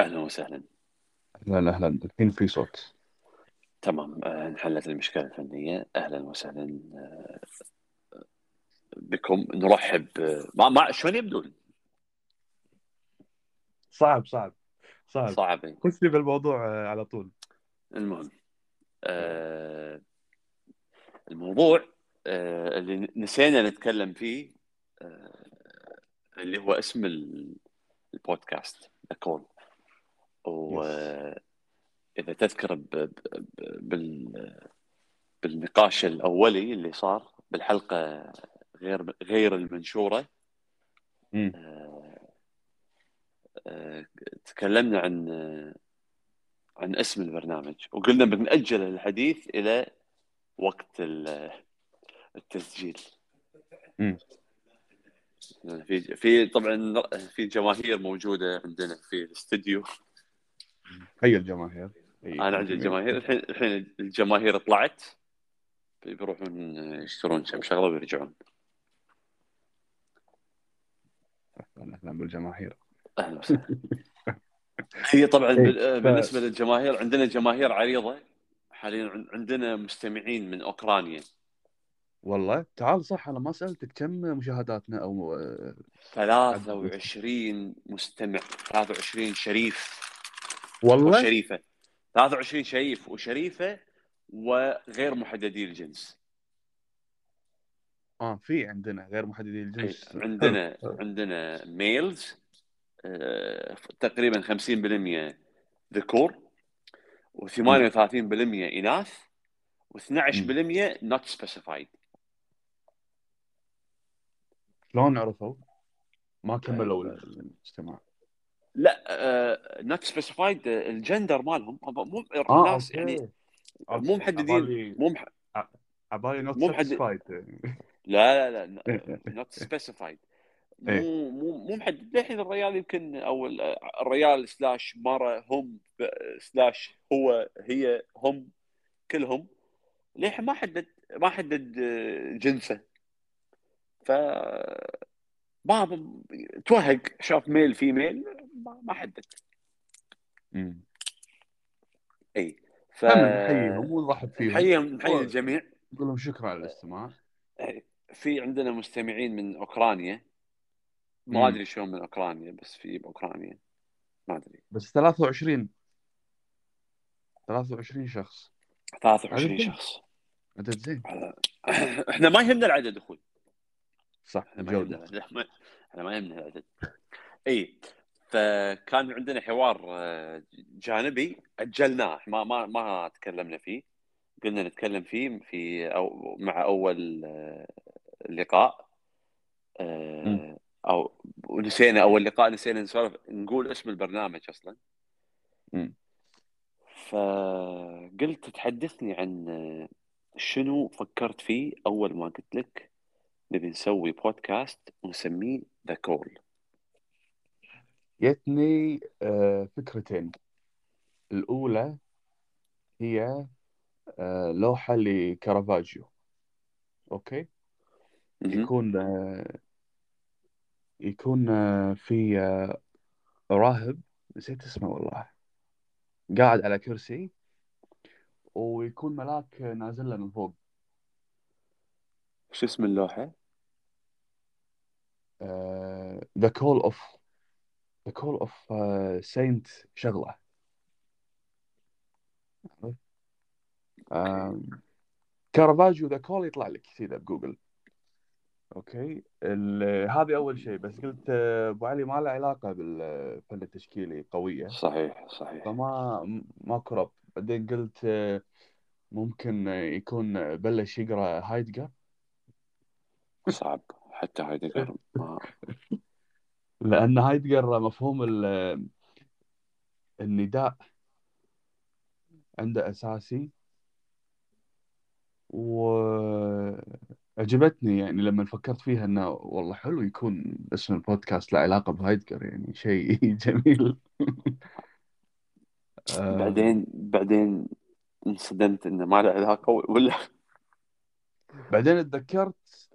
أهلا وسهلا. أهلا أهلا الحين في صوت. تمام. آه، انحلت المشكلة الفنية. أهلا وسهلا. آه، بكم؟ نرحب. آه، ما ما شلون يبدون؟ صعب صعب صعب. صعب. خش لي بالموضوع آه، على طول. المهم آه، الموضوع آه، اللي نسينا نتكلم فيه آه، اللي هو اسم ال- البودكاست كول وإذا تذكر ب- ب- بال بالنقاش الأولي اللي صار بالحلقة غير غير المنشورة مم. آه، آه، تكلمنا عن عن اسم البرنامج وقلنا بنأجل الحديث إلى وقت ال- التسجيل. في في طبعا في جماهير موجودة عندنا في الاستديو هي الجماهير. هي أنا عندي الجماهير. الحين الحين الجماهير طلعت. بيروحون يشترون كم شغلة ويرجعون. أهلا بالجماهير. أهلا وسهلا. هي طبعا إيه، بال- ف- بالنسبة للجماهير عندنا جماهير عريضة. حاليا عن- عندنا مستمعين من أوكرانيا. والله تعال صح أنا ما سألتك كم مشاهداتنا أو آه، 23 مستمع 23 شريف. والله. وشريفة. 23 شريف وشريفة وغير محددي الجنس. آه في عندنا غير محددي الجنس. عندنا. عندنا ميلز آه، تقريبا 50% ذكور و38% إناث و12% not specified. شلون عرفوا؟ ما كملوا الاستماع لا آه، not specified آه، الجندر مالهم. مو آه الناس يعني مو محددين مو. عبالي not satisfied لا لا لا specified. إيه. مو مو مو محدد. للحين الريال يمكن أو ال- الريال slash مرة هم slash هو هي هم كلهم للحين ما حدد ما حدد آه، جنسه. ف بعض توهق شاف male female ما ما حدد. إي ف هم نحييهم ونرحب فيهم. نحييهم نحيي الجميع. نقول لهم شكرا على الاستماع. في عندنا مستمعين من أوكرانيا. ما أدري شلون من أوكرانيا بس في بأوكرانيا. ما أدري. بس 23 23 شخص. 23 عدد شخص. عدد زين. إحنا ما يهمنا العدد أخوي. صح إحنا ما- إحنا ما يهمنا العدد إي فكان عندنا حوار آه، جانبي أجلناه ما ما ما تكلمنا فيه قلنا نتكلم فيه في أو مع أول آه، لقاء آه،. أو ونسينا أول لقاء نسينا نسولف نقول اسم البرنامج أصلا. فقلت تحدثني عن شنو فكرت فيه أول ما قلت لك نبي نسوي بودكاست ونسميه ذا كول جتني آه، فكرتين. الأولى هي آه، لوحة لكارافاجيو. أوكي؟ يكون آه، يكون آه، في آه، راهب. نسيت اسمه والله. قاعد على كرسي ويكون ملاك نازل له من فوق. شو اسم اللوحة؟ Of The Call of uh, Saint شغلة. آم، كارافاجيو ذا كول يطلع لك كذا بجوجل okay. هذه أول شيء. بس قلت آه، أبو علي ما له علاقة بالفن التشكيلي قوية. صحيح صحيح. فما ماكو ربط بعدين قلت آه، ممكن يكون بلش يقرأ هايدجر صعب. حتى هايدجر ما لأن هايدجر مفهوم ال- النداء عنده أساسي. وعجبتني يعني لما فكرت فيها إنه والله حلو يكون اسم البودكاست له علاقة بهايدجر يعني شيء جميل. آه، بعدين بعدين انصدمت إنه ما له علاقة ولا؟ بعدين تذكرت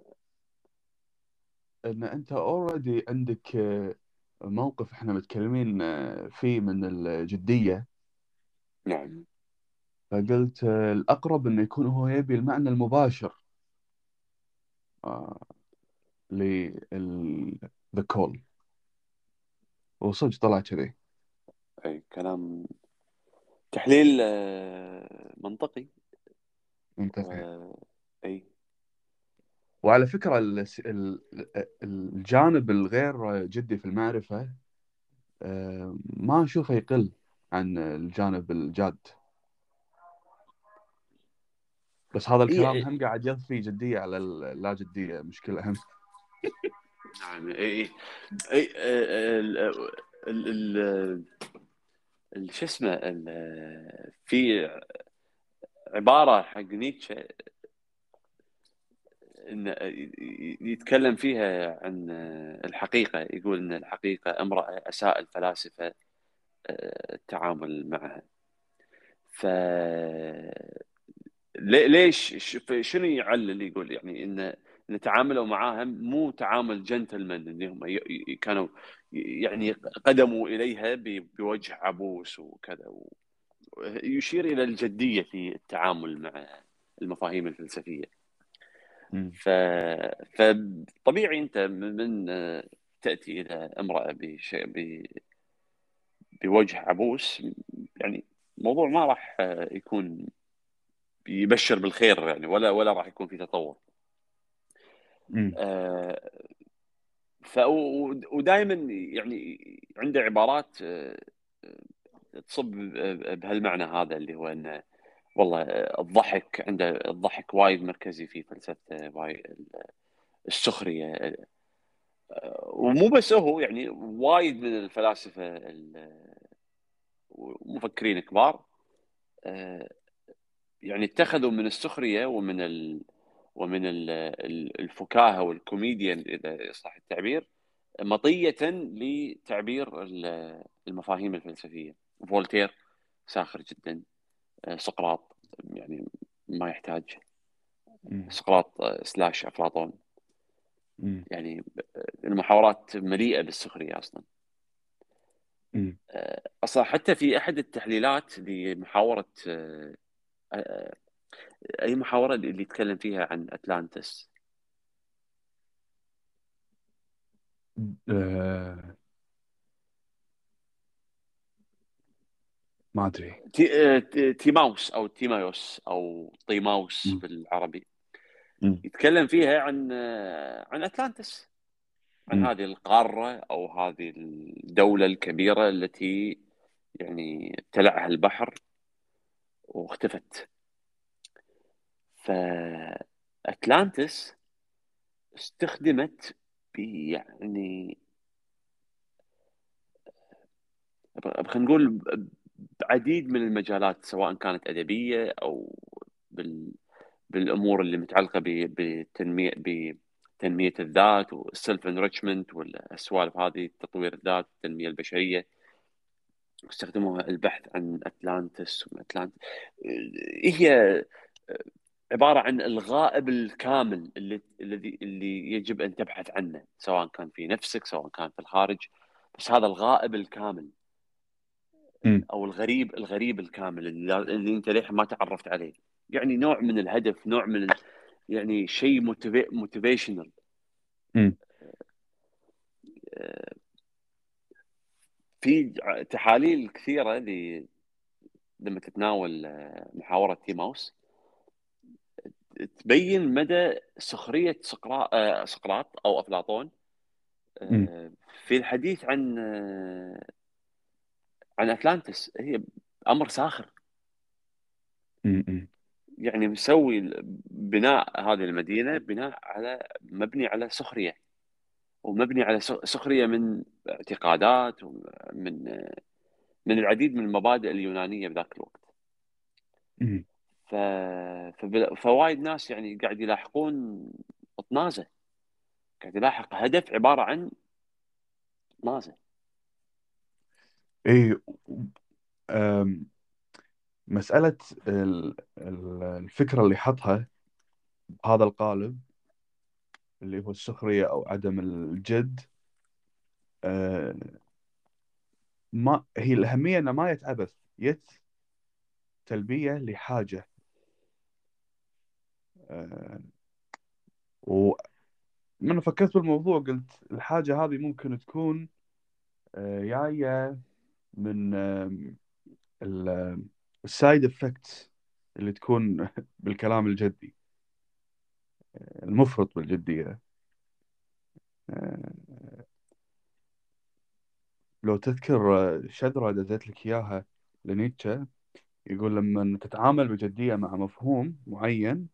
إن أنت اوريدي عندك آه، موقف إحنا متكلمين آه، فيه من الجدية. نعم. فقلت آه، الأقرب إنه يكون هو يبي المعنى المباشر لل the call. وصدق طلع كذي. أي كلام تحليل منطقي. منطقي. وعلى فكرة ال- الجانب الغير جدي في المعرفة آه، ما أشوفه يقل عن الجانب الجاد. بس هذا الكلام اي هم قاعد يضفي جدية على اللا جدية مشكلة هم. نعم اي اي اي آه، ال ال شو اسمه في عبارة حق نيتشه يتكلم فيها عن الحقيقة يقول إن الحقيقة امرأة أساء الفلاسفة آه، التعامل معها ف لي- ليش شنو يعلل يقول يعني إن ان تعاملوا معاها مو تعامل جنتلمان اللي هم كانوا يعني قدموا إليها بوجه عبوس وكذا يشير إلى الجدية في التعامل مع المفاهيم الفلسفية. ف فطبيعي أنت من تأتي إلى امرأة بشيء ب... بوجه عبوس. يعني الموضوع ما راح يكون يبشر بالخير يعني ولا ولا راح يكون في تطور. آه، ف ودائما يعني عنده عبارات آه، تصب بهالمعنى هذا اللي هو إنه والله الضحك عنده الضحك وايد مركزي في فلسفته السخرية ومو بس هو يعني وايد من الفلاسفة المفكرين كبار يعني اتخذوا من السخرية ومن ال ومن ال- ال- الفكاهة والكوميديا إذا صح التعبير مطية لتعبير ال- المفاهيم الفلسفية. فولتير ساخر جدا. سقراط يعني ما يحتاج. سقراط آه، slash أفلاطون. يعني آه، المحاورات مليئة بالسخرية أصلا. آه، أصلا حتى في أحد التحليلات لمحاورة أي محاورة اللي يتكلم فيها عن أتلانتس ما أدري تي- آه، تي- تيماوس أو تيمايوس أو طيماوس مم. بالعربي مم. يتكلم فيها عن آه، عن أتلانتس عن مم. هذه القارة أو هذه الدولة الكبيرة التي يعني ابتلعها البحر واختفت فأتلانتس استخدمت يعني خلينا نقول بعديد من المجالات سواء كانت أدبية أو بال بالأمور اللي متعلقة بتنميه بتنمية الذات وال self enrichment والسوالف هذه تطوير الذات التنمية البشرية. استخدموها البحث عن أتلانتس واتلانت هي عبارة عن الغائب الكامل اللي الذي اللي يجب أن تبحث عنه سواء كان في نفسك سواء كان في الخارج. بس هذا الغائب الكامل أو الغريب الغريب الكامل اللي, اللي أنت للحين ما تعرفت عليه. يعني نوع من الهدف نوع من ال... يعني شيء motivational مم. في تحاليل كثيرة ل... لما تتناول آه، محاورة تيماوس تبين مدى سخرية سقراط آه، سقراط أو أفلاطون. آه،. في الحديث عن آه، عن أتلانتس. هي أمر ساخر. يعني مسوي بناء هذه المدينة بناء على مبني على سخرية. ومبني على سخرية من اعتقادات ومن من العديد من المبادئ اليونانية بذاك الوقت. ف... فوايد ناس يعني قاعد يلاحقون طنازه قاعد يلاحق هدف عبارة عن طنازه أم، مسألة ال- ال- الفكرة اللي حطها بهذا القالب اللي هو السخرية أو عدم الجد آه، ما هي الأهمية أنه ما يتعبث يت تلبية لحاجة. آه، ومن فكرت بالموضوع قلت الحاجة هذه ممكن تكون جاية من ال side effects اللي تكون بالكلام الجدي. المفرط بالجدية لو تذكر شذرة دزيت لك إياها لنيتشه يقول لما تتعامل بجدية مع مفهوم معين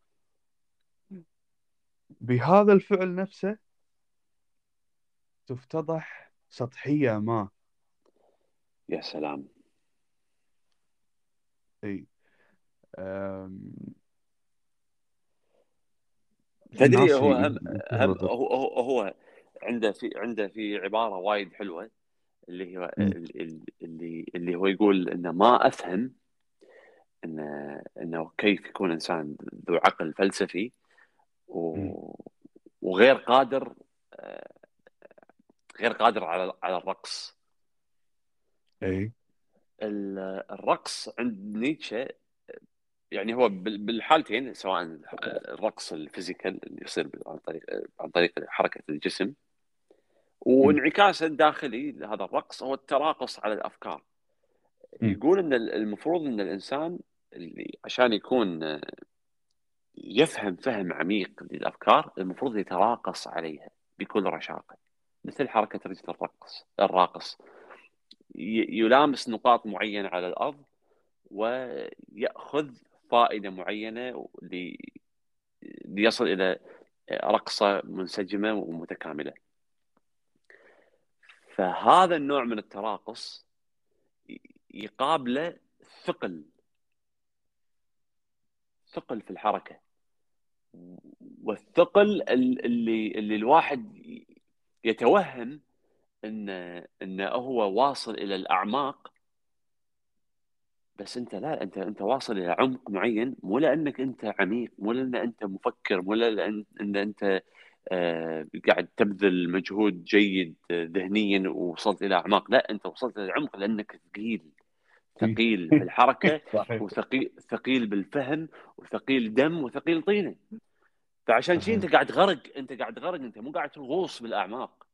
بهذا الفعل نفسه تفتضح سطحية ما. يا سلام. إي أم... تدري هو هم, هم هو, هو هو عنده في عنده في عبارة وايد حلوة اللي هو اللي اللي هو يقول إنه ما أفهم انه إنه كيف يكون إنسان ذو عقل فلسفي وغير قادر آه، غير قادر على على الرقص. اي الرقص عند نيتشه يعني هو بالحالتين سواء الرقص الفيزيكال اللي يصير عن طريق عن طريق حركة الجسم وانعكاسه الداخلي لهذا الرقص هو التراقص على الأفكار. يقول إن المفروض إن الإنسان اللي عشان يكون يفهم فهم عميق للأفكار المفروض يتراقص عليها بكل رشاقه. مثل حركة رجل الرقص الراقص. يلامس نقاط معينة على الأرض ويأخذ فائدة معينة ليصل إلى رقصة منسجمة ومتكاملة. فهذا النوع من التراقص يقابله ثقل ثقل في الحركة والثقل اللي اللي الواحد يتوهم إن انه هو واصل إلى الأعماق. بس أنت لا أنت أنت واصل إلى عمق معين مو لأنك أنت عميق مو لأن أنت مفكر مو لأن إن أنت آه قاعد تبذل مجهود جيد ذهنيا ووصلت إلى أعماق. لا أنت وصلت إلى العمق لأنك ثقيل ثقيل في الحركة وثقيل ثقيل بالفهم وثقيل دم وثقيل طينة. فعشان شيء أنت قاعد غرق أنت قاعد غرق أنت مو قاعد تغوص بالأعماق.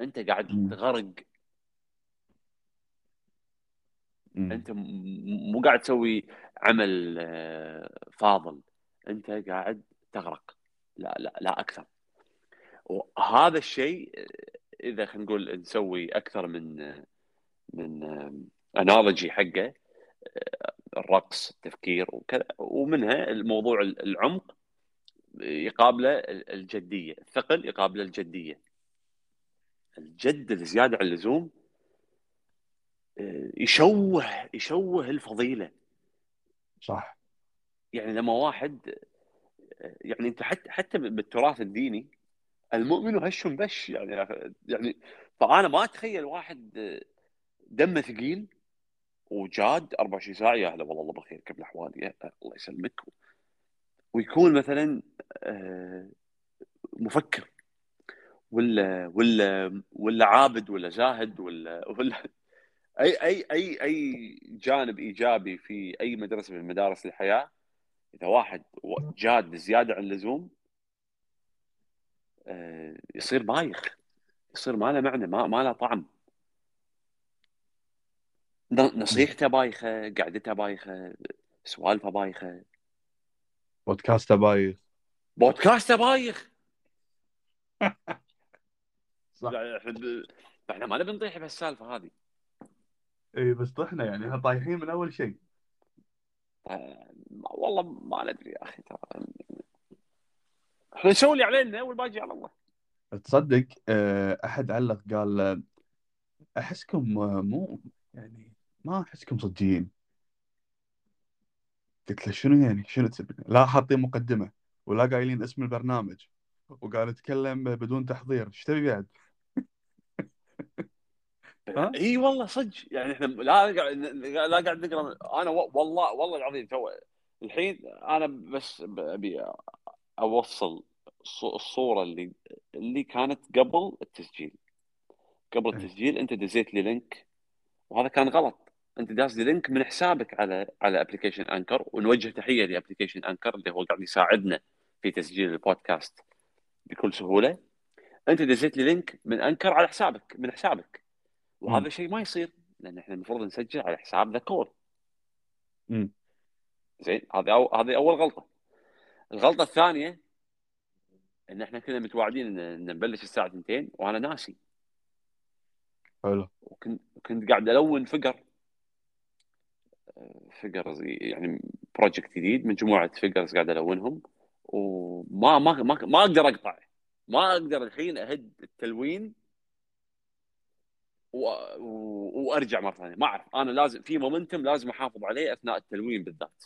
أنت قاعد تغرق. أنت مو قاعد تسوي عمل آه، فاضل. أنت قاعد تغرق. لا لا لا أكثر. وهذا الشيء آه، إذا خلينا نقول نسوي أكثر من آه، من انالوجي حقه الرقص التفكير وكذا. ومنها الموضوع العمق يقابله الجدية. الثقل يقابله الجدية. الجد الزيادة عن اللزوم يشوه يشوه الفضيلة. صح. يعني لما واحد يعني أنت حتى حتى بالتراث الديني المؤمن هش بش. يعني يعني فأنا ما أتخيل واحد دمه ثقيل وجاد 24 ساعة يا هلا والله الله بخير كيف الأحوال الله يسلمك. ويكون مثلا آه، مفكر. ولا ولا ولا عابد ولا زاهد ولا ولا أي أي أي أي جانب إيجابي في أي مدرسة من مدارس الحياة إذا واحد جاد بزياده عن اللزوم آه، يصير بايخ يصير ما له معنى ما, ما له طعم. نصيحته بايخة قعدته بايخة سوالفه بايخة. بودكاسته بايخ. بودكاسته بايخ. إحنا ما نبي نطيح بهالسالفة هذه. اي بس طحنا يعني طايحين من أول شيء. آه، والله ما ندري يا أخي ترى. إحنا نسوي اللي علينا والباقي على الله. تصدق آه، أحد علق قال أحسكم مو يعني ما أحسكم صدقين قلت له شنو يعني؟ شنو تبي لا حاطين مقدمة ولا قايلين اسم البرنامج. وقال اتكلم بدون تحضير. إيش تبي بعد؟ إي والله صدق. يعني إحنا لا لا قاعد نقرأ. أنا والله والله العظيم تو الحين أنا بس أبي أوصل الصورة اللي اللي كانت قبل التسجيل. قبل. التسجيل أنت دزيت لي link وهذا كان غلط. أنت داز لي link من حسابك على على application Anchor ونوجه تحية ل application Anchor اللي هو قاعد يساعدنا في تسجيل البودكاست بكل سهولة. أنت دزيت لي link من Anchor على حسابك من حسابك. وهذا. شيء ما يصير لأن إحنا المفروض نسجل على حساب ذا كول. زين هذه أو... هذه أول غلطة. الغلطة الثانية إن إحنا كنا متواعدين ان نبلش الساعة 2 وأنا ناسي. حلو. وكنت كنت قاعد ألون figure. figure زي- يعني project جديد مجموعة figures قاعد ألونهم. وما ما ما, ما أقدر اقطع ما أقدر الحين أهد التلوين و... و... وارجع مرة ثانية. ما أعرف. أنا لازم في momentum لازم أحافظ عليه أثناء التلوين بالذات.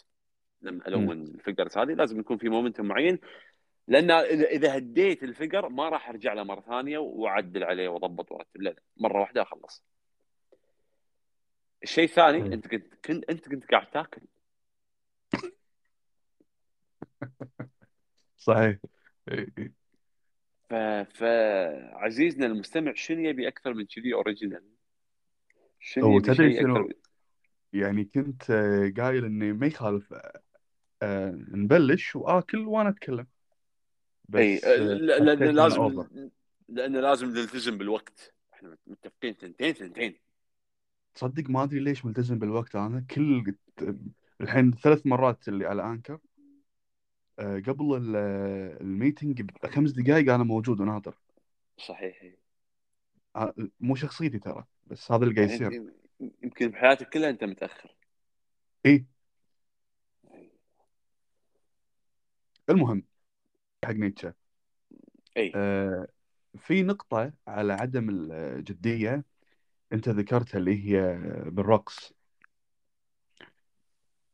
لما الون ال figures هذه لازم يكون في momentum معين. لأن اذا هديت ال figure ما راح أرجع له مرة ثانية وأعدل عليه وأضبط وأرتب. لا مرة واحدة أخلص. الشيء الثاني. أنت كنت كنت أنت كنت قاعد تاكل. صحيح. إيه، إيه. ف... فعزيزنا المستمع شنو يبي أكثر من كذي original؟ شنو هو يبي تدري شيء شنو؟ أكثر؟ يعني كنت آه، قايل إني ما يخالف آه، نبلش وآكل وأنا أتكلم. إي بس آه، حسيت لأن إنه لازم أوفر. لأن لازم نلتزم بالوقت. إحنا متفقين ثنتين ثنتين تصدق ما أدري ليش ملتزم بالوقت. أنا كل الحين ثلاث مرات اللي على Anchor. آه، قبل ال- ال meeting بخمس دقائق أنا موجود وناطر صحيح. آه، مو شخصيتي ترى بس هذا اللي قاعد يعني يصير. يمكن- يمكن بحياتك كلها أنت متأخر. إي. المهم حق نيتشه. إي. آه، في نقطة على عدم الجدية أنت ذكرتها اللي هي بالرقص.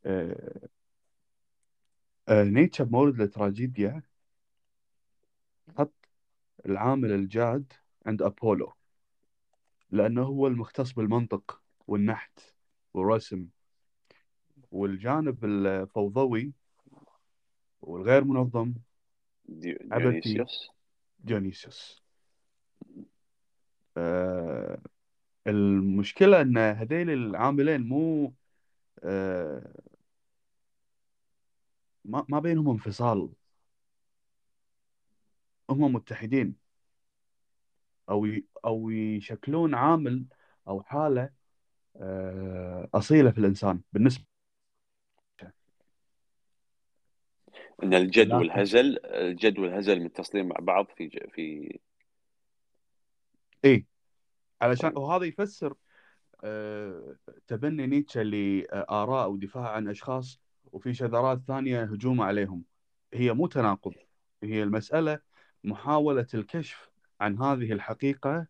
آه، آه، نيتشه بمورد التراجيديا حط العامل الجاد عند أبولو لأنه هو المختص بالمنطق والنحت والرسم والجانب الفوضوي والغير منظم. ديونيسيوس ديونيسيوس آه، المشكلة أن هذيل العاملين مو آه، ما ما بينهم انفصال. هم متحدين. أو أو يشكلون عامل أو حالة آه، أصيلة في الإنسان بالنسبة إن الجد والهزل الجد والهزل متصلين مع بعض في ج- في اي علشان وهذا يفسر آه، تبني نيتشه لآراء ودفاع عن أشخاص وفي شذرات ثانية هجوم عليهم. هي مو تناقض هي المسألة محاولة الكشف عن هذه الحقيقة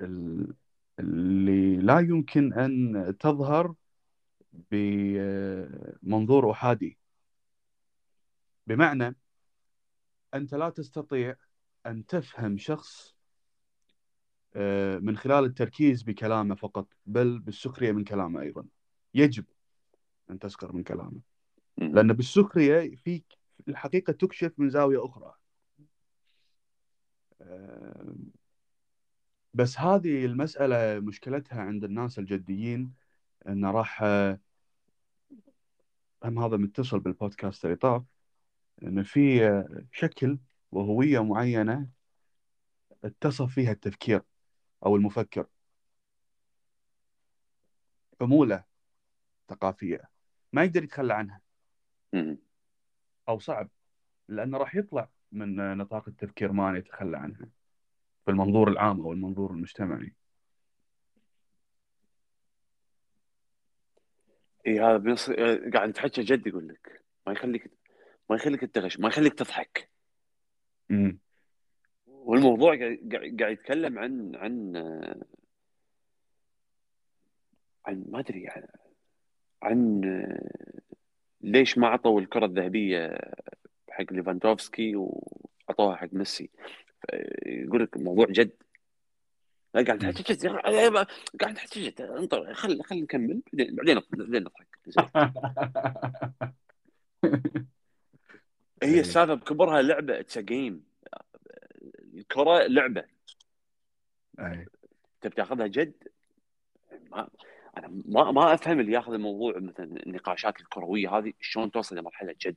ال- اللي لا يمكن أن تظهر بمنظور أحادي. بمعنى أنت لا تستطيع أن تفهم شخص آه، من خلال التركيز بكلامه فقط بل بالسخريه من كلامه أيضا. يجب أن تسخر من كلامه. لأن بالسخرية في الحقيقة تكشف من زاوية أخرى. آه، بس هذه المسألة مشكلتها عند الناس الجديين انه راح آه، هم هذا متصل بالبودكاست اللي طاف إن في آه، شكل وهوية معينة اتصف فيها التفكير أو المفكر. حموله ثقافية. ما يقدر يتخلى عنها. أو صعب لأنه راح يطلع من نطاق التفكير ما يتخلى عنها في المنظور العام أو المنظور المجتمعي. إي هذا بيص... قاعد نتحكى جد يقول لك ما يخليك ما يخليك تغش ما يخليك تضحك. امم والموضوع قاعد يتكلم عن عن عن ما أدري يعني عن ليش ما عطوا الكرة الذهبية حق ليفاندوفسكي وعطوها حق ميسي؟ يقول لك الموضوع جد. قاعد جد قاعد جد انطر خل خل نكمل. بعدين بعدين نضحك. هي إيه. السالفة بكبرها لعبة it's game الكرة لعبة. أي. انت بتاخذها جد؟ ما أنا ما ما أفهم اللي ياخذ الموضوع مثلا النقاشات الكروية هذه شلون توصل لمرحلة جد.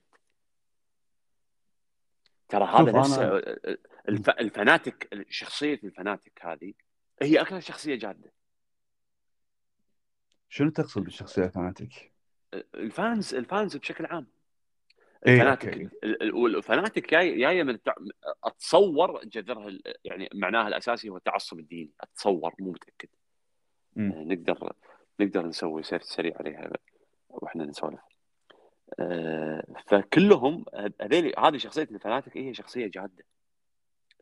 ترى هذا نفسه ال f... ال fanatic شخصية ال fanatic هذه هي أكثر شخصية جادة. شنو تقصد بالشخصية fanatic؟ ال fans ال fans بشكل عام. ال fanatic okay. ال- ال- وال fanatic جاي جاية من التع... أتصور جذرها يعني معناها الأساسي هو التعصب الديني أتصور مو متأكد. آه، نقدر نقدر نسوي search سريع عليها وإحنا نسولف. آه، فكلهم هذيل هذه شخصية الفناتك هي شخصية جادة.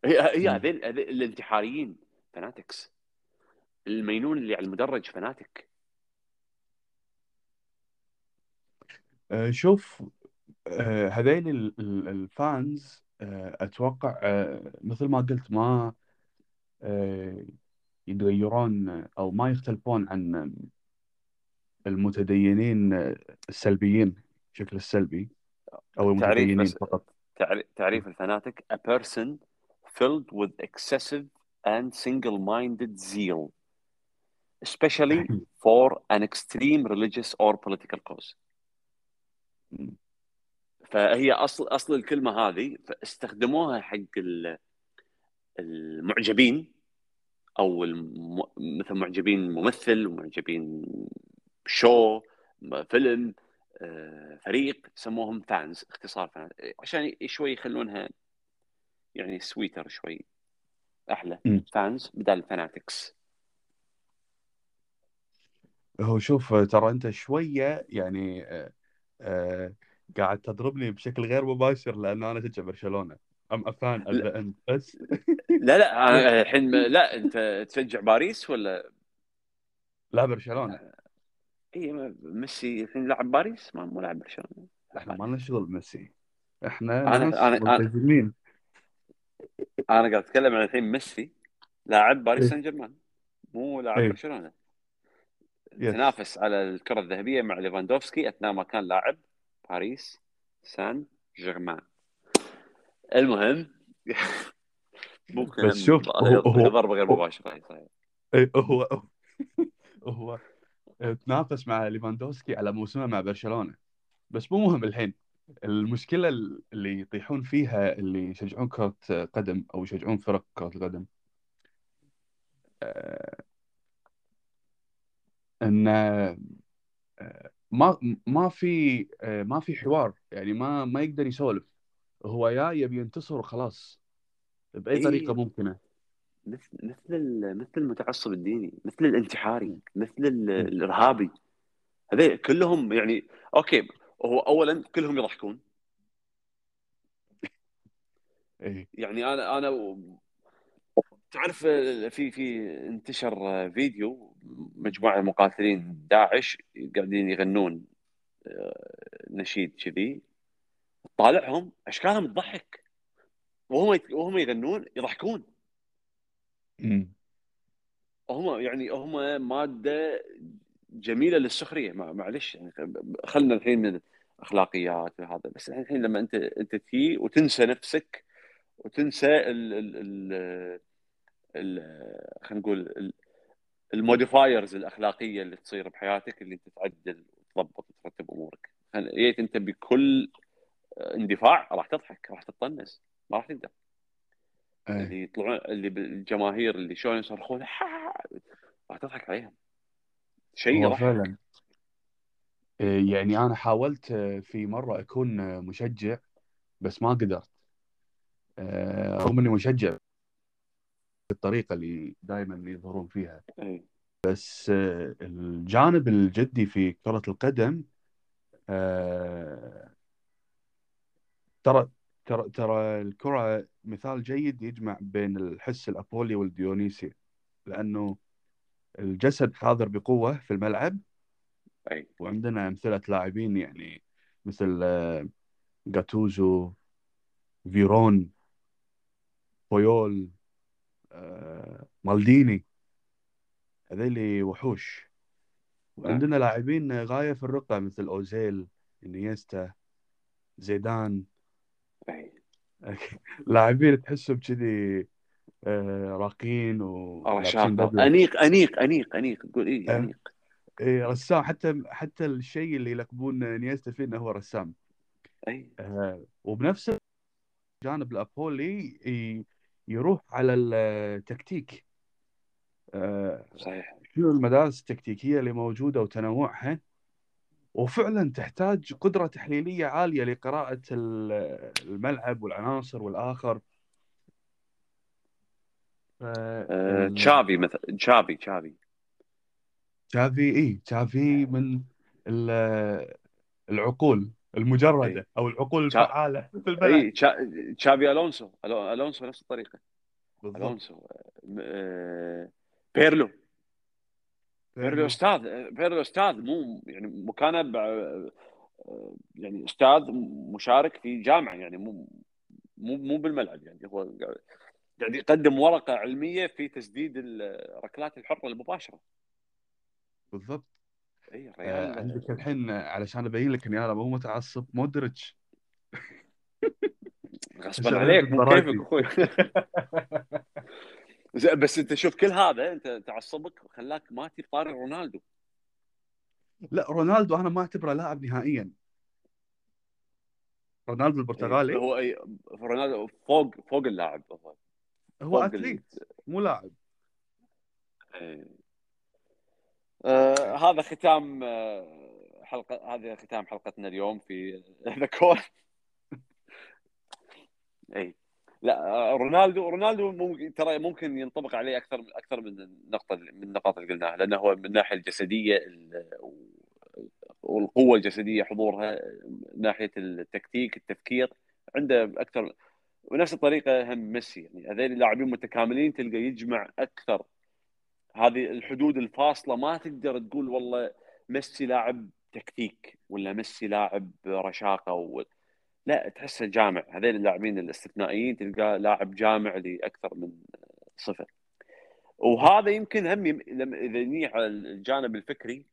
هي هي. هذيل هذيل الانتحاريين فناتكس. المينون اللي على المدرج فناتك. آه، شوف آه، ال- الفانز آه، أتوقع مثل ما قلت ما يتغيرون أو ما يختلفون عن المتدينين السلبيين بشكل السلبي أو المتدينين فقط. تعريف, تعريف الفناتك a person filled with excessive and single-minded zeal especially for an extreme religious or political cause. فهي اصل أصل الكلمة هذه فاستخدموها حق ال- المعجبين أو الم... مثل معجبين ممثل ومعجبين شو فيلم آه، فريق سموهم fans اختصار fans. عشان شوي يخلونها يعني sweeter شوي أحلى. مم. fans بدل fanatics هو شوف آه، ترى أنت شوية يعني آه، آه، قاعد تضربني بشكل غير مباشر لأن أنا اشجع برشلونة. I'm a fan and بس لا. لا الحين لا أنت تشجع باريس ولا؟ لا برشلونة. اي ميسي الحين لاعب باريس؟ ما مو لاعب برشلونة. إحنا ما لنا شغل بميسي إحنا أنا أنا ملتزمين أنا قاعد أتكلم عن الحين ميسي لاعب باريس إيه. سان جيرمان مو لاعب إيه. برشلونة. yes تنافس على الكرة الذهبية مع ليفاندوفسكي أثناء ما كان لاعب باريس سان جيرمان المهم ممكن بس شوف هو هو ضربه غير مباشره صحيح. هو هو تنافس مع ليفاندوسكي على موسمه مع برشلونه. بس مو مهم الحين. المشكلة اللي يطيحون فيها اللي يشجعون كرة قدم أو يشجعون فرق كرة القدم آه، إن آه، ما ما في آه، ما في حوار. يعني ما ما يقدر يسولف. هو يا يبي ينتصر وخلاص. بأي إيه. طريقة ممكنة. مثل مثل مثل المتعصب الديني مثل الانتحاري مثل ال- الإرهابي. هذول كلهم يعني أوكي هو اولا كلهم يضحكون. إيه. يعني أنا أنا تعرف في في انتشر فيديو مجموعة مقاتلين داعش قاعدين يغنون آه، نشيد كذي. طالعهم أشكالهم تضحك. وهم وهم يغنون يضحكون. هم يعني هم مادة جميلة للسخرية. معلش يعني خلنا الحين من الأخلاقيات وهذا بس الحين لما انت أنت تجي وتنسى نفسك وتنسى ال ال ال ال خلينا نقول ال- الموديفايرز الأخلاقية اللي تصير بحياتك اللي أنت تعدل وتضبط وترتب أمورك. جيت إنت بكل اندفاع راح تضحك راح تطنز ما راح تقدر. اللي يطلعون اللي بالجماهير اللي شلون يصرخون راح تضحك عليهم. شيء هو يضحك. فعلا. إيه، يعني أنا حاولت آه، في مرة أكون آه، مشجع بس ما قدرت. آه، رغم إني مشجع بالطريقة اللي دائما يظهرون فيها. بس آه، الجانب الجدي في كرة القدم آه، ترى ترى ترى الكرة مثال جيد يجمع بين الحس الأبولي والديونيسي لأنه الجسد حاضر بقوة في الملعب. أي. وعندنا أمثلة لاعبين يعني مثل آه، جاتوزو فيرون بويول آه، مالديني. هذيلي وحوش. نعم. وعندنا لاعبين غاية في الرقة مثل أوزيل إنيستا زيدان. اي لاعبين تحسهم كذي آه، راقين بدله أنيق أنيق أنيق أنيق. تقول إيه آه. أنيق. إيه رسام. حتى حتى الشيء اللي يلقبون نيستا فيه إنه هو رسام. أي. آه، وبنفس الجانب الأبولي يروح على التكتيك. آه، صحيح. شنو المدارس التكتيكية اللي موجودة وتنوعها؟ وفعلا تحتاج قدرة تحليلية عالية لقراءة ال- الملعب والعناصر والآخر. ف- آه، تشافي مثلا تشافي تشافي. تشافي إي تشافي من ال- العقول المجردة أو العقول. الفعالة في الملعب. اي تشا... تشافي ألونسو ألونسو نفس الطريقة. بالضبط. ألونسو آه، بيرلو. بيرلو أستاذ بيرلو أستاذ مو يعني مكانه ب- يعني أستاذ مشارك في جامعة يعني مو مو مو بالملعب يعني هو قاعد يقدم ورقة علمية في تسديد الركلات الحرة المباشرة. بالضبط. إي آه الريال عندك الحين علشان أبين لك إني أنا مو متعصب مودريتش. غصبا عليك مو كيفك أخوي. بس انت شوف كل هذا انت تعصبك خلاك ما طاري رونالدو. لا رونالدو أنا ما أعتبره لاعب نهائيا. رونالدو البرتغالي. هو أي رونالدو فوق فوق اللاعب. هو فوق. athlete مو لاعب. إيه. آه هذا ختام آه، حلقة هذا ختام حلقتنا اليوم في The Core. اي لا آه، رونالدو رونالدو ممكن ترى ممكن ينطبق عليه أكثر أكثر من النقطة من النقاط اللي قلناها لأنه هو من الناحية الجسدية ال- والقوة الجسدية حضورها من ناحية التكتيك التفكير عنده أكثر ونفس الطريقة هم ميسي يعني هذول اللاعبين متكاملين تلقى يجمع أكثر هذه الحدود الفاصلة ما تقدر تقول والله ميسي لاعب تكتيك ولا ميسي لاعب رشاقة. لا تحسه جامع هذول اللاعبين الاستثنائيين تلقاه لاعب جامع لأكثر من صفه وهذا يمكن هم إذا نيجي على الجانب الفكري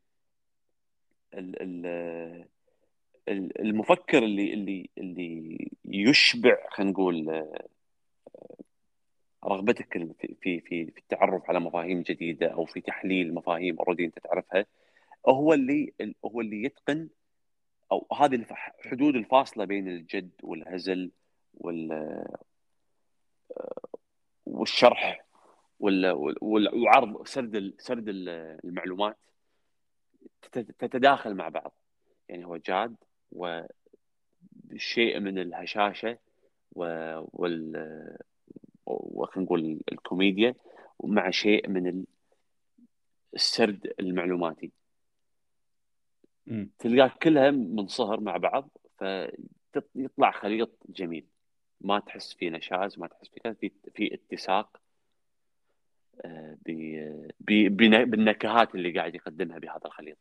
ال... ال... ال- المفكر اللي اللي اللي يشبع خلينا نقول رغبتك في في في التعرف على مفاهيم جديدة أو في تحليل مفاهيم أوريدي أنت تعرفها هو اللي هو اللي يتقن أو هذه الف- حدود الفاصلة بين الجد والهزل وال والشرح وال وال- وعرض سرد سرد ال- المعلومات تت- تتداخل مع بعض يعني هو جاد وشيء من الهشاشة وال وخلينا نقول الكوميديا ومع شيء من ال- السرد المعلوماتي. تلقاه كلها منصهر مع بعض فيطلع خليط جميل. ما تحس فيه نشاز ما تحس فيه كذا في في اتساق آه، بالنكهات اللي قاعد يقدمها بهذا الخليط.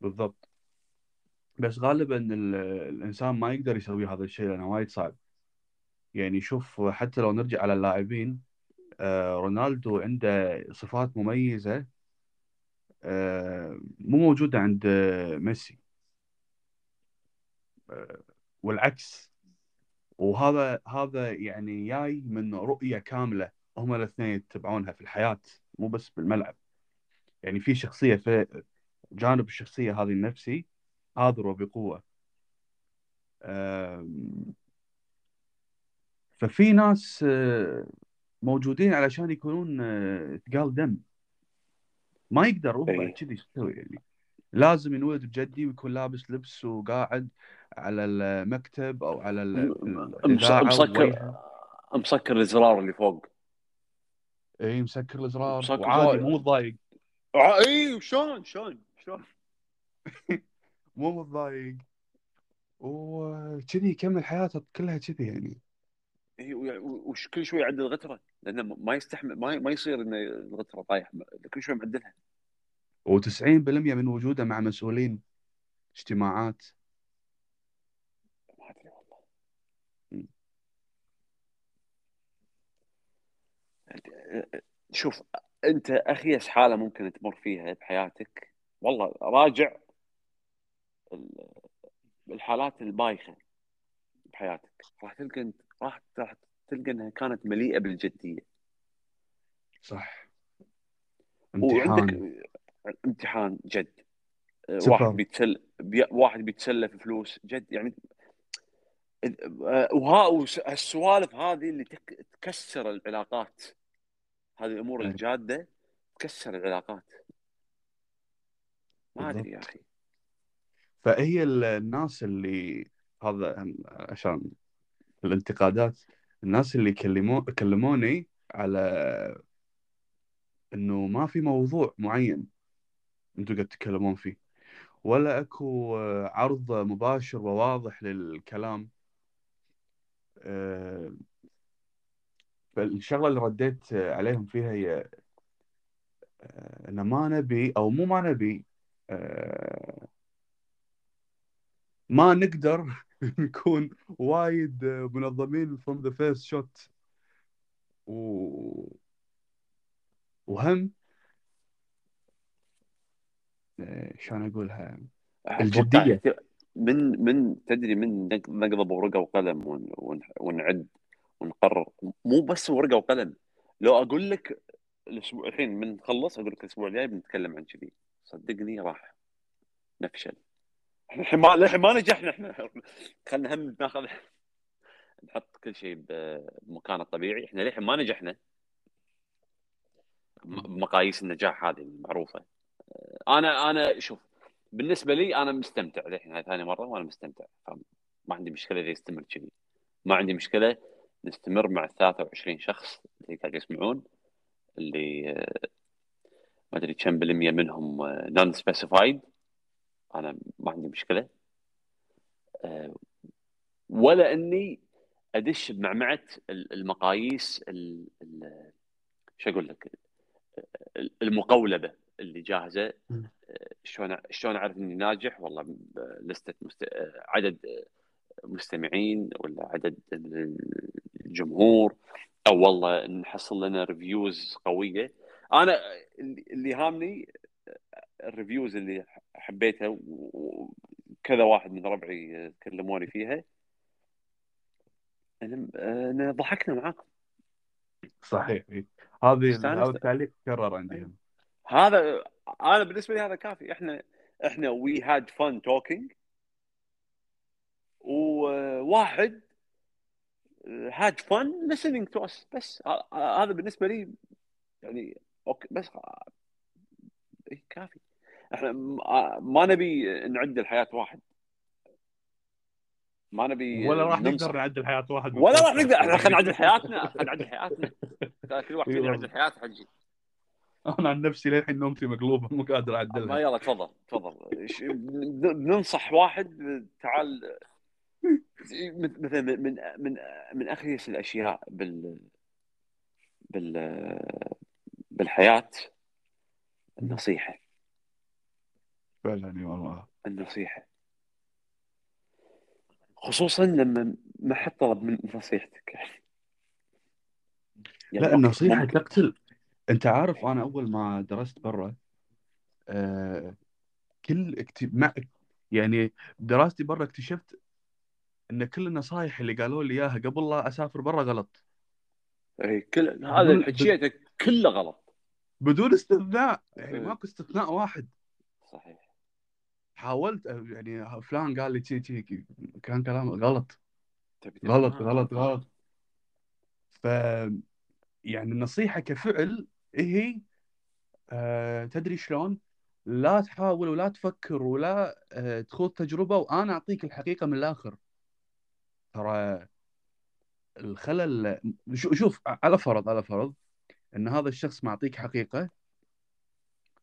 بالضبط. بس غالبا ال- الإنسان ما يقدر يسوي هذا الشيء لأنه وايد صعب. يعني شوف حتى لو نرجع على اللاعبين آه، رونالدو عنده صفات مميزة آه، مو موجودة عند آه، ميسي. آه، والعكس. وهذا هذا يعني جاي من رؤية كاملة هم الاثنين يتبعونها في الحياة مو بس بالملعب. يعني في شخصية في جانب الشخصية هذه النفسي حاضر وبقوة آم، ففي ناس آه، موجودين علشان يكونون آه، ثقال دم. ما يقدر هو إيه. بعد كذي يسوي يعني. لازم ينولد بجدي ويكون لابس لبس وقاعد على المكتب أو على ال- مسكر مسكر الزرار اللي فوق. اي مسكر الإزرار. مسكر وعادي الزرار. مو متضايق اي شلون شلون شلون مو متضايق وكذي يكمل حياته كلها كذي يعني. إي، ويع- وش كل شوي يعدل غتره لأنه ما يستحمل ما ما يصير انه الغترة طايح كل شوي معدلها. و90% من وجوده مع مسؤولين اجتماعات. ما أدري والله. م. شوف أنت اخيس حالة ممكن تمر فيها بحياتك؟ والله راجع ال- الحالات البايخة بحياتك. راح تلقى أنت راح راح تلقى إنها كانت مليئة بالجدية. صح. وعندك امتحان. امتحان جد. سفر. واحد بيتسل بي... واحد بيتسلى في فلوس جد يعني وها والسوالف هذه اللي تك... تكسر العلاقات. هذه الأمور أي. الجادة تكسر العلاقات. ما أدري يا أخي. فهي ال- الناس اللي هذا عشان الانتقادات. الناس اللي كلمو كلموني على إنه ما في موضوع معين أنتم قاعد تتكلمون فيه ولا أكو عرض مباشر وواضح للكلام. آه، فالشغله اللي رديت عليهم فيها هي آه، إن ما نبي أو مو ما نبي آه، ما نقدر نكون وايد منظمين from the first shot. و... وهم آه، شلون أقولها؟ الجدية. أتوقع من من تدري من نق- نقلب ورقة وقلم ون- ون- ونعد ونقرر. مو بس ورقة وقلم. لو أقول لك الأسبوع الحين من نخلص أقول لك الأسبوع الجاي بنتكلم عن كذي. صدقني راح نفشل. إحنا الحين ما الحين ما نجحنا إحنا. خلينا هم ناخذ نحط كل شيء بمكانه الطبيعي. إحنا للحين ما نجحنا. بمقاييس النجاح هذه المعروفة. أنا أنا شوف بالنسبة لي أنا مستمتع للحين هاي ثاني مرة وأنا مستمتع. فما عندي مشكلة إذا يستمر كذي. ما عندي مشكلة نستمر مع 23 شخص اللي قاعد يسمعون اللي آه، ما أدري كم بالمية منهم نون سبيسيفايد أنا ما عندي مشكلة. آه، ولا إني أدش بمعمعة ال- المقاييس ال- ال- شو أقول لك؟ ال- المقولبة اللي جاهزة. مم. شلون شلون أعرف إني ناجح؟ والله لستة مست... عدد مستمعين ولا عدد الجمهور. أو والله نحصل لنا reviews قوية. أنا اللي هامني ال reviews اللي حبيتها وكذا واحد من ربعي كلموني فيها ان إن ضحكنا معاكم صحيح. هذه. هذا التعليق تكرر عندي أيوة. هم. هذا أنا بالنسبة لي هذا كافي إحنا إحنا we had fun talking وواحد had fun listening to us بس هذا بالنسبة لي يعني okay بس إيه كافي إحنا ما- نبي نعدل حياه واحد. ما نبي ولا راح. نقدر نعدل حياه واحد ولا راح نقدر. إحنا خلينا نعدل حياتنا خلينا نعدل حياتنا. كل واحد فينا. يعدل حياته حجي أنا عن نفسي للحين نومتي مقلوبة مو قادر ما اعدلها يلا تفضل تفضل. بننصح واحد تعال. مثلا من من من من أخيس الأشياء بال بال بالحياة. النصيحة. فعلا اي والله. النصيحة. خصوصا لما ما حد طلب من نصيحتك. يعني لا النصيحة ممكن. تقتل. أنت عارف أنا أول ما درست برا آه كل اكت... مع يعني دراستي برا اكتشفت إن كل النصائح اللي قالوا لي إياها قبل لا أسافر برا غلط. إيه، كل هذا اللي حكيته كله غلط. بدون استثناء. يعني. ماكو استثناء واحد. صحيح. حاولت يعني فلان قال لي شي شي كان كلام غلط. تبي غلط؟ غلط غلط. ف يعني النصيحة كفعل هي آه تدري شلون؟ لا تحاول ولا تفكر ولا آه تخوض تجربة وأنا أعطيك الحقيقة من الآخر. ترى الخلل شو- شوف على فرض على فرض أن هذا الشخص معطيك حقيقة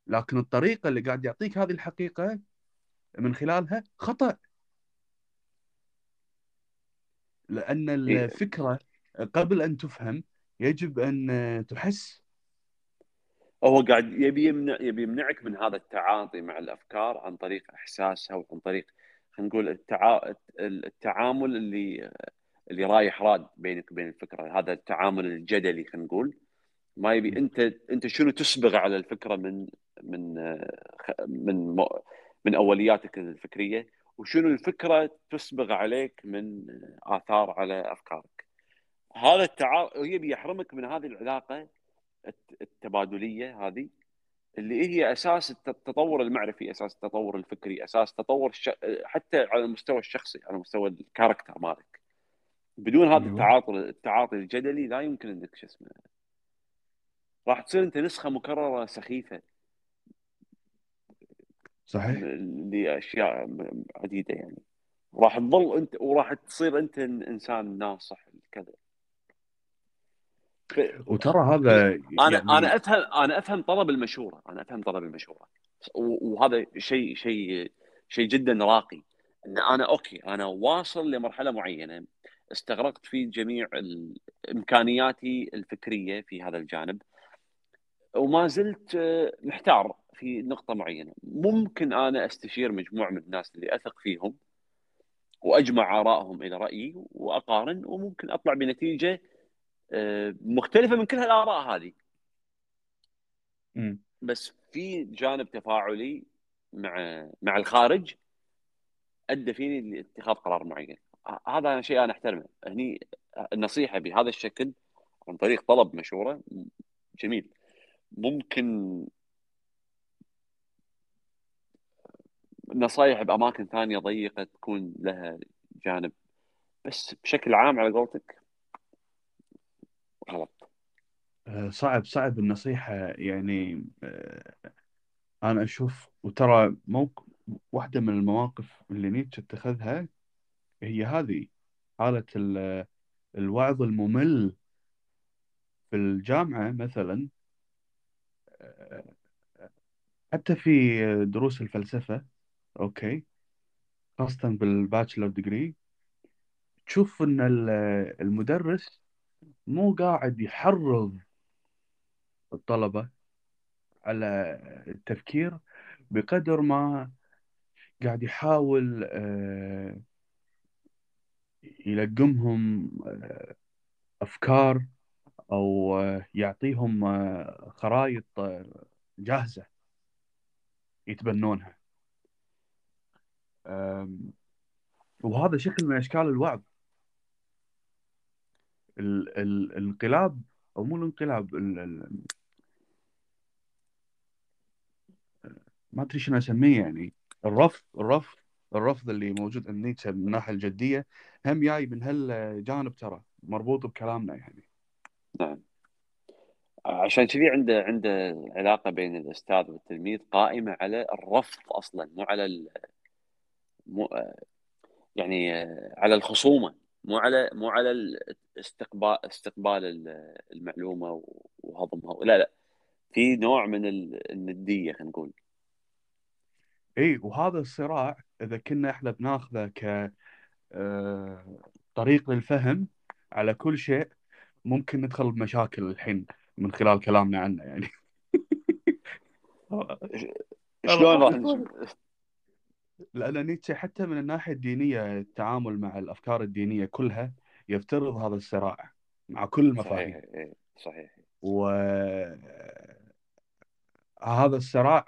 لكن الطريقة اللي قاعد يعطيك هذه الحقيقة من خلالها خطأ. لأن إيه. الفكرة قبل أن تفهم يجب أن تحس. هو قاعد يبي يمنع يبي يمنعك من هذا التعاطي مع الأفكار عن طريق إحساسها وعن طريق خلينا نقول التعا... التعامل اللي اللي رايح راد بينك وبين الفكرة. هذا التعامل الجدلي خلينا نقول. ما يبي انت أنت شنو تسبغ على الفكرة من من من من أولياتك الفكرية وشنو الفكرة تسبغ عليك من آثار على أفكارك. هذا التعارض هي بيحرمك من هذه العلاقة التبادلية هذه اللي هي أساس التطور المعرفي أساس التطور الفكري أساس تطور الش... حتى على المستوى الشخصي على مستوى الكاركتر مالك. بدون هذا أيوة. التعاطي التعاطي الجدلي لا يمكن إنك شو اسمه راح تصير أنت نسخة مكررة سخيفة. صحيح؟ لأشياء عديدة يعني. راح تظل أنت وراح تصير أنت إنسان ناصح كذا وترى هذا أنا يعني... أنا أفهم أنا أفهم طلب المشورة. أنا أفهم طلب المشورة. وهذا شيء شيء شيء جدا راقي. إن أنا أوكي أنا واصل لمرحلة معينة. استغرقت في جميع إمكانياتي الفكرية في هذا الجانب. وما زلت محتار. في نقطة معينة. ممكن أنا أستشير مجموعة من الناس اللي أثق فيهم وأجمع آرائهم إلى رأيي وأقارن وممكن أطلع بنتيجة آه، مختلفة من كل هالآراء هذه. بس في جانب تفاعلي مع مع الخارج أدى فيني لاتخاذ قرار معين. هذا شيء أنا أحترمه. هني النصيحة بهذا الشكل عن طريق طلب مشورة جميل. ممكن نصايح بأماكن ثانية ضيقة تكون لها جانب. بس بشكل عام على قولتك غلط. آه، صعب صعب النصيحة. يعني آه، أنا أشوف وترى موقف واحدة من المواقف اللي نيتشه اتخذها هي هذه حالة الوعظ الممل في الجامعة مثلا. آه، حتى في دروس الفلسفة okay. خاصة بال bachelor degree تشوف إن المدرس مو قاعد يحرض الطلبة على التفكير بقدر ما قاعد يحاول آه، يلقمهم آه، أفكار أو آه، يعطيهم خرائط جاهزة يتبنونها. وهذا شكل من أشكال الوعظ. ال ال الانقلاب أو مو الانقلاب ال ال ما أدري شنو أسميه يعني. الرفض الرفض الرفض اللي موجود عند نيتشه من الناحية الجدية هم جاي من هالجانب ترى مربوط بكلامنا يعني. نعم. عشان كذي عنده عنده علاقة بين الأستاذ والتلميذ قائمة على الرفض أصلا مو على. مو يعني على الخصومة مو على مو على استقبال استقبال المعلومة وهضمها. لا لا في نوع من النديه خلينا نقول. اي وهذا الصراع إذا كنا إحنا بناخذه ك آه، طريق للفهم على كل شيء ممكن ندخل بمشاكل الحين من خلال كلامنا عنه يعني. شلون راح لأن نيتشه حتى من الناحية الدينية التعامل مع الأفكار الدينية كلها يفترض هذا الصراع مع كل المفاهيم. صحيح إيه، صحيح. و هذا الصراع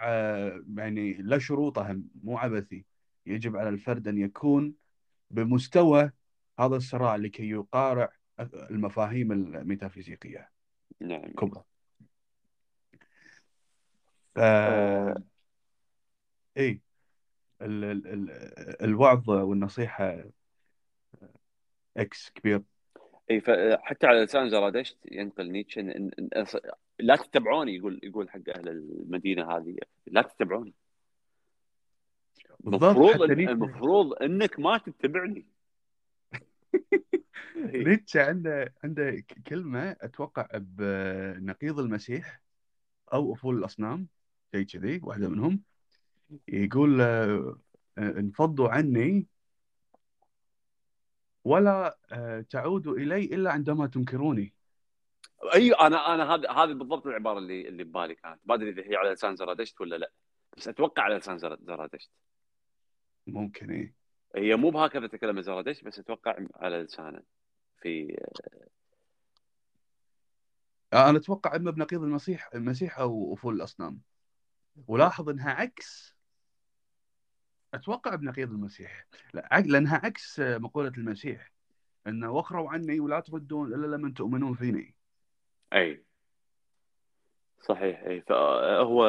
يعني له شروطه مو عبثي. يجب على الفرد أن يكون بمستوى هذا الصراع لكي يقارع المفاهيم الميتافيزيقية نعم. كبرى ف... آه. اي ال... ال... الوعظ والنصيحة إكس كبير. اي فحتى على لسان زرادشت ينقل نيتشه إن... إن... لا تتبعوني يقول يقول حق أهل المدينة هذه. لا تتبعوني. المفروض المفروض إنك ما تتبعني. نيتشه عنده عنده كلمة أتوقع بنقيض المسيح أو أفول الأصنام شيء كذي واحدة منهم. يقول آه، انفضوا عني ولا آه، تعودوا إلي إلا عندما تنكروني. أي أنا أنا هذا هذه بالضبط العبارة اللي اللي ببالي كانت. ما أدري إذا هي على لسان زرادشت ولا لا بس أتوقع على لسان زرادشت. ممكن إيه. هي مو بهكذا تكلم زرادشت بس أتوقع على لسانه في آه، أنا أتوقع إما بنقيض المسيح المسيح أو أفول الأصنام. ولاحظ إنها عكس. أتوقع بنقيض المسيح. لا لأنها عكس مقولة المسيح انه وخروا عني ولا تردون إلا لما تؤمنون فيني. أي. صحيح أي. فهو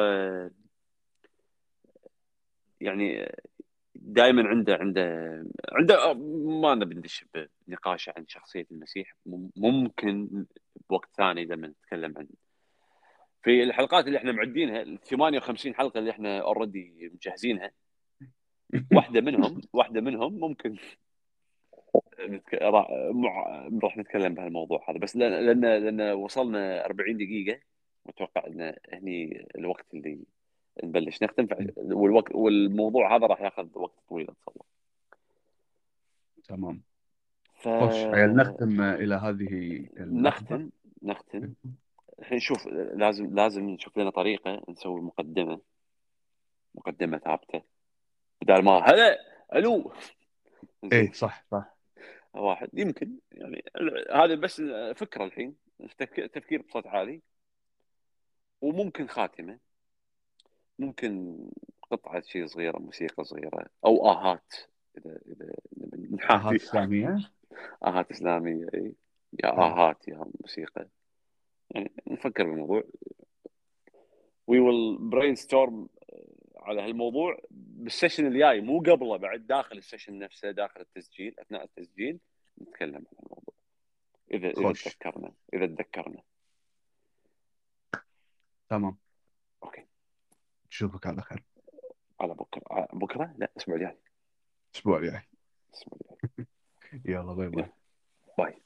يعني دائما عنده عنده عنده ما نبي ندش بنقاش عن شخصية المسيح. ممكن بوقت ثاني لما نتكلم عن في الحلقات اللي إحنا معدينها ال 58 حلقة اللي إحنا اوريدي مجهزينها. واحدة منهم واحدة منهم ممكن نتك... راح نتكلم بهالموضوع هذا. بس لأن لأن وصلنا 40 دقيقة متوقع إن هني الوقت اللي نبلش. نختم والوقت والموضوع هذا راح ياخذ وقت طويل الله. تمام. ف... خوش نختم إلى هذه نختم نختم. الحين شوف لازم لازم نشوف لنا طريقة نسوي مقدمة مقدمة ثابتة. بدل ما هلا ألو. إيه صح صح. واحد يمكن يعني هذا بس فكره الحين تفكير بصوت عالي. وممكن خاتمة. ممكن قطعة شيء صغيرة موسيقى صغيرة أو آهات إذا إذا آهات إسلامية؟ آهات إسلامية إي. يا آهات يا موسيقى. يعني نفكر بالموضوع. we will brainstorm على هالموضوع بال session الجاي مو قبله بعد داخل ال session نفسه داخل التسجيل أثناء التسجيل نتكلم عن الموضوع. اذا إذا تذكرنا إذا تذكرنا. تمام. Okay. نشوفك على خير. على بكرة. بكرة؟ لا الأسبوع الجاي. الأسبوع الجاي. يلا bye bye. Bye.